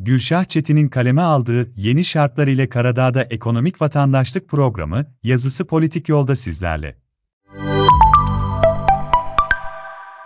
Gülşah Çetin'in kaleme aldığı Yeni Şartlar ile Karadağ'da Ekonomik Vatandaşlık Programı yazısı politik yolda sizlerle.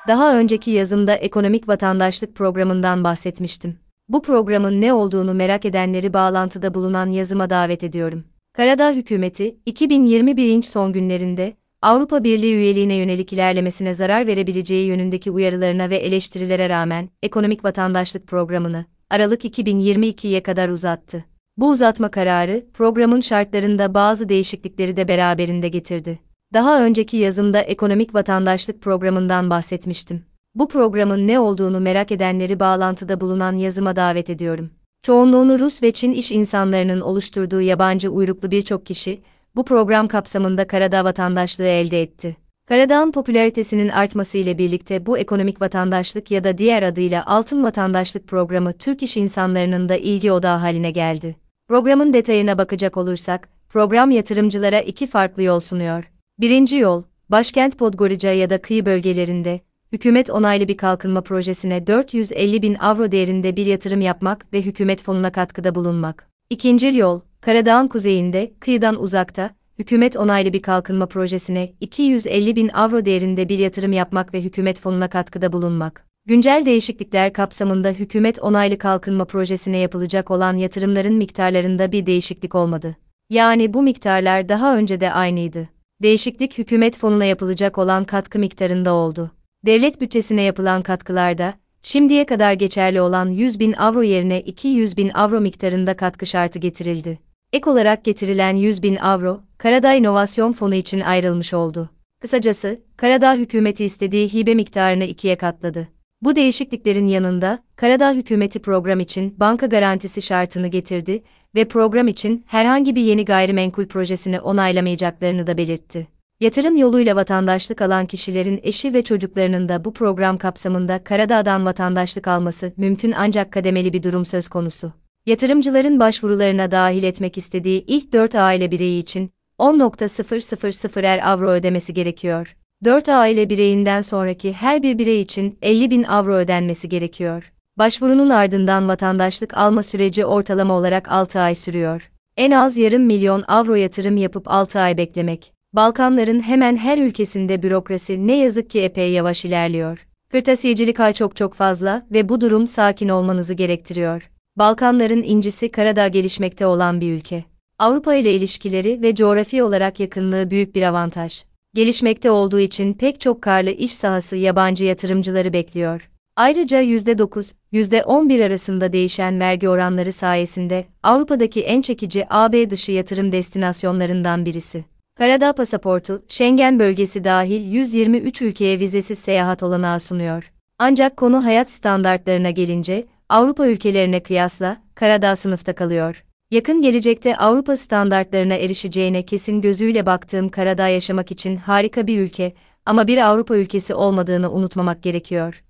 Daha önceki yazımda ekonomik vatandaşlık programından bahsetmiştim. Bu programın ne olduğunu merak edenleri bağlantıda bulunan yazıma davet ediyorum. Karadağ hükümeti, 2021 son günlerinde, Avrupa Birliği üyeliğine yönelik ilerlemesine zarar verebileceği yönündeki uyarılarına ve eleştirilere rağmen, ekonomik vatandaşlık programını, Aralık 2022'ye kadar uzattı. Bu uzatma kararı, programın şartlarında bazı değişiklikleri de beraberinde getirdi. Daha önceki yazımda ekonomik vatandaşlık programından bahsetmiştim. Bu programın ne olduğunu merak edenleri bağlantıda bulunan yazıma davet ediyorum. Çoğunluğunu Rus ve Çin iş insanlarının oluşturduğu yabancı uyruklu birçok kişi, bu program kapsamında Karadağ vatandaşlığı elde etti. Karadağ'ın popülaritesinin artması ile birlikte bu ekonomik vatandaşlık ya da diğer adıyla altın vatandaşlık programı Türk iş insanlarının da ilgi odağı haline geldi. Programın detayına bakacak olursak, program yatırımcılara iki farklı yol sunuyor. Birinci yol, başkent Podgorica ya da kıyı bölgelerinde, hükümet onaylı bir kalkınma projesine 450 bin avro değerinde bir yatırım yapmak ve hükümet fonuna katkıda bulunmak. İkinci yol, Karadağ'ın kuzeyinde, kıyıdan uzakta, hükümet onaylı bir kalkınma projesine 250 bin avro değerinde bir yatırım yapmak ve hükümet fonuna katkıda bulunmak. Güncel değişiklikler kapsamında hükümet onaylı kalkınma projesine yapılacak olan yatırımların miktarlarında bir değişiklik olmadı. Yani bu miktarlar daha önce de aynıydı. Değişiklik hükümet fonuna yapılacak olan katkı miktarında oldu. Devlet bütçesine yapılan katkılarda, şimdiye kadar geçerli olan 100 bin avro yerine 200 bin avro miktarında katkı şartı getirildi. Ek olarak getirilen 100 bin avro, Karadağ İnovasyon Fonu için ayrılmış oldu. Kısacası, Karadağ hükümeti istediği hibe miktarını ikiye katladı. Bu değişikliklerin yanında, Karadağ hükümeti program için banka garantisi şartını getirdi ve program için herhangi bir yeni gayrimenkul projesini onaylamayacaklarını da belirtti. Yatırım yoluyla vatandaşlık alan kişilerin eşi ve çocuklarının da bu program kapsamında Karadağ'dan vatandaşlık alması mümkün ancak kademeli bir durum söz konusu. Yatırımcıların başvurularına dahil etmek istediği ilk 4 aile bireyi için 10.000 avro ödemesi gerekiyor. 4 aile bireyinden sonraki her bir birey için 50 bin avro ödenmesi gerekiyor. Başvurunun ardından vatandaşlık alma süreci ortalama olarak 6 ay sürüyor. En az yarım milyon avro yatırım yapıp 6 ay beklemek. Balkanların hemen her ülkesinde bürokrasi ne yazık ki epey yavaş ilerliyor. Kırtasiyecilik ay çok çok fazla ve bu durum sakin olmanızı gerektiriyor. Balkanların incisi Karadağ gelişmekte olan bir ülke. Avrupa ile ilişkileri ve coğrafi olarak yakınlığı büyük bir avantaj. Gelişmekte olduğu için pek çok karlı iş sahası yabancı yatırımcıları bekliyor. Ayrıca %9, %11 arasında değişen vergi oranları sayesinde Avrupa'daki en çekici AB dışı yatırım destinasyonlarından birisi. Karadağ pasaportu, Schengen bölgesi dahil 123 ülkeye vizesiz seyahat olanağı sunuyor. Ancak konu hayat standartlarına gelince, Avrupa ülkelerine kıyasla, Karadağ sınıfta kalıyor. Yakın gelecekte Avrupa standartlarına erişeceğine kesin gözüyle baktığım Karadağ yaşamak için harika bir ülke ama bir Avrupa ülkesi olmadığını unutmamak gerekiyor.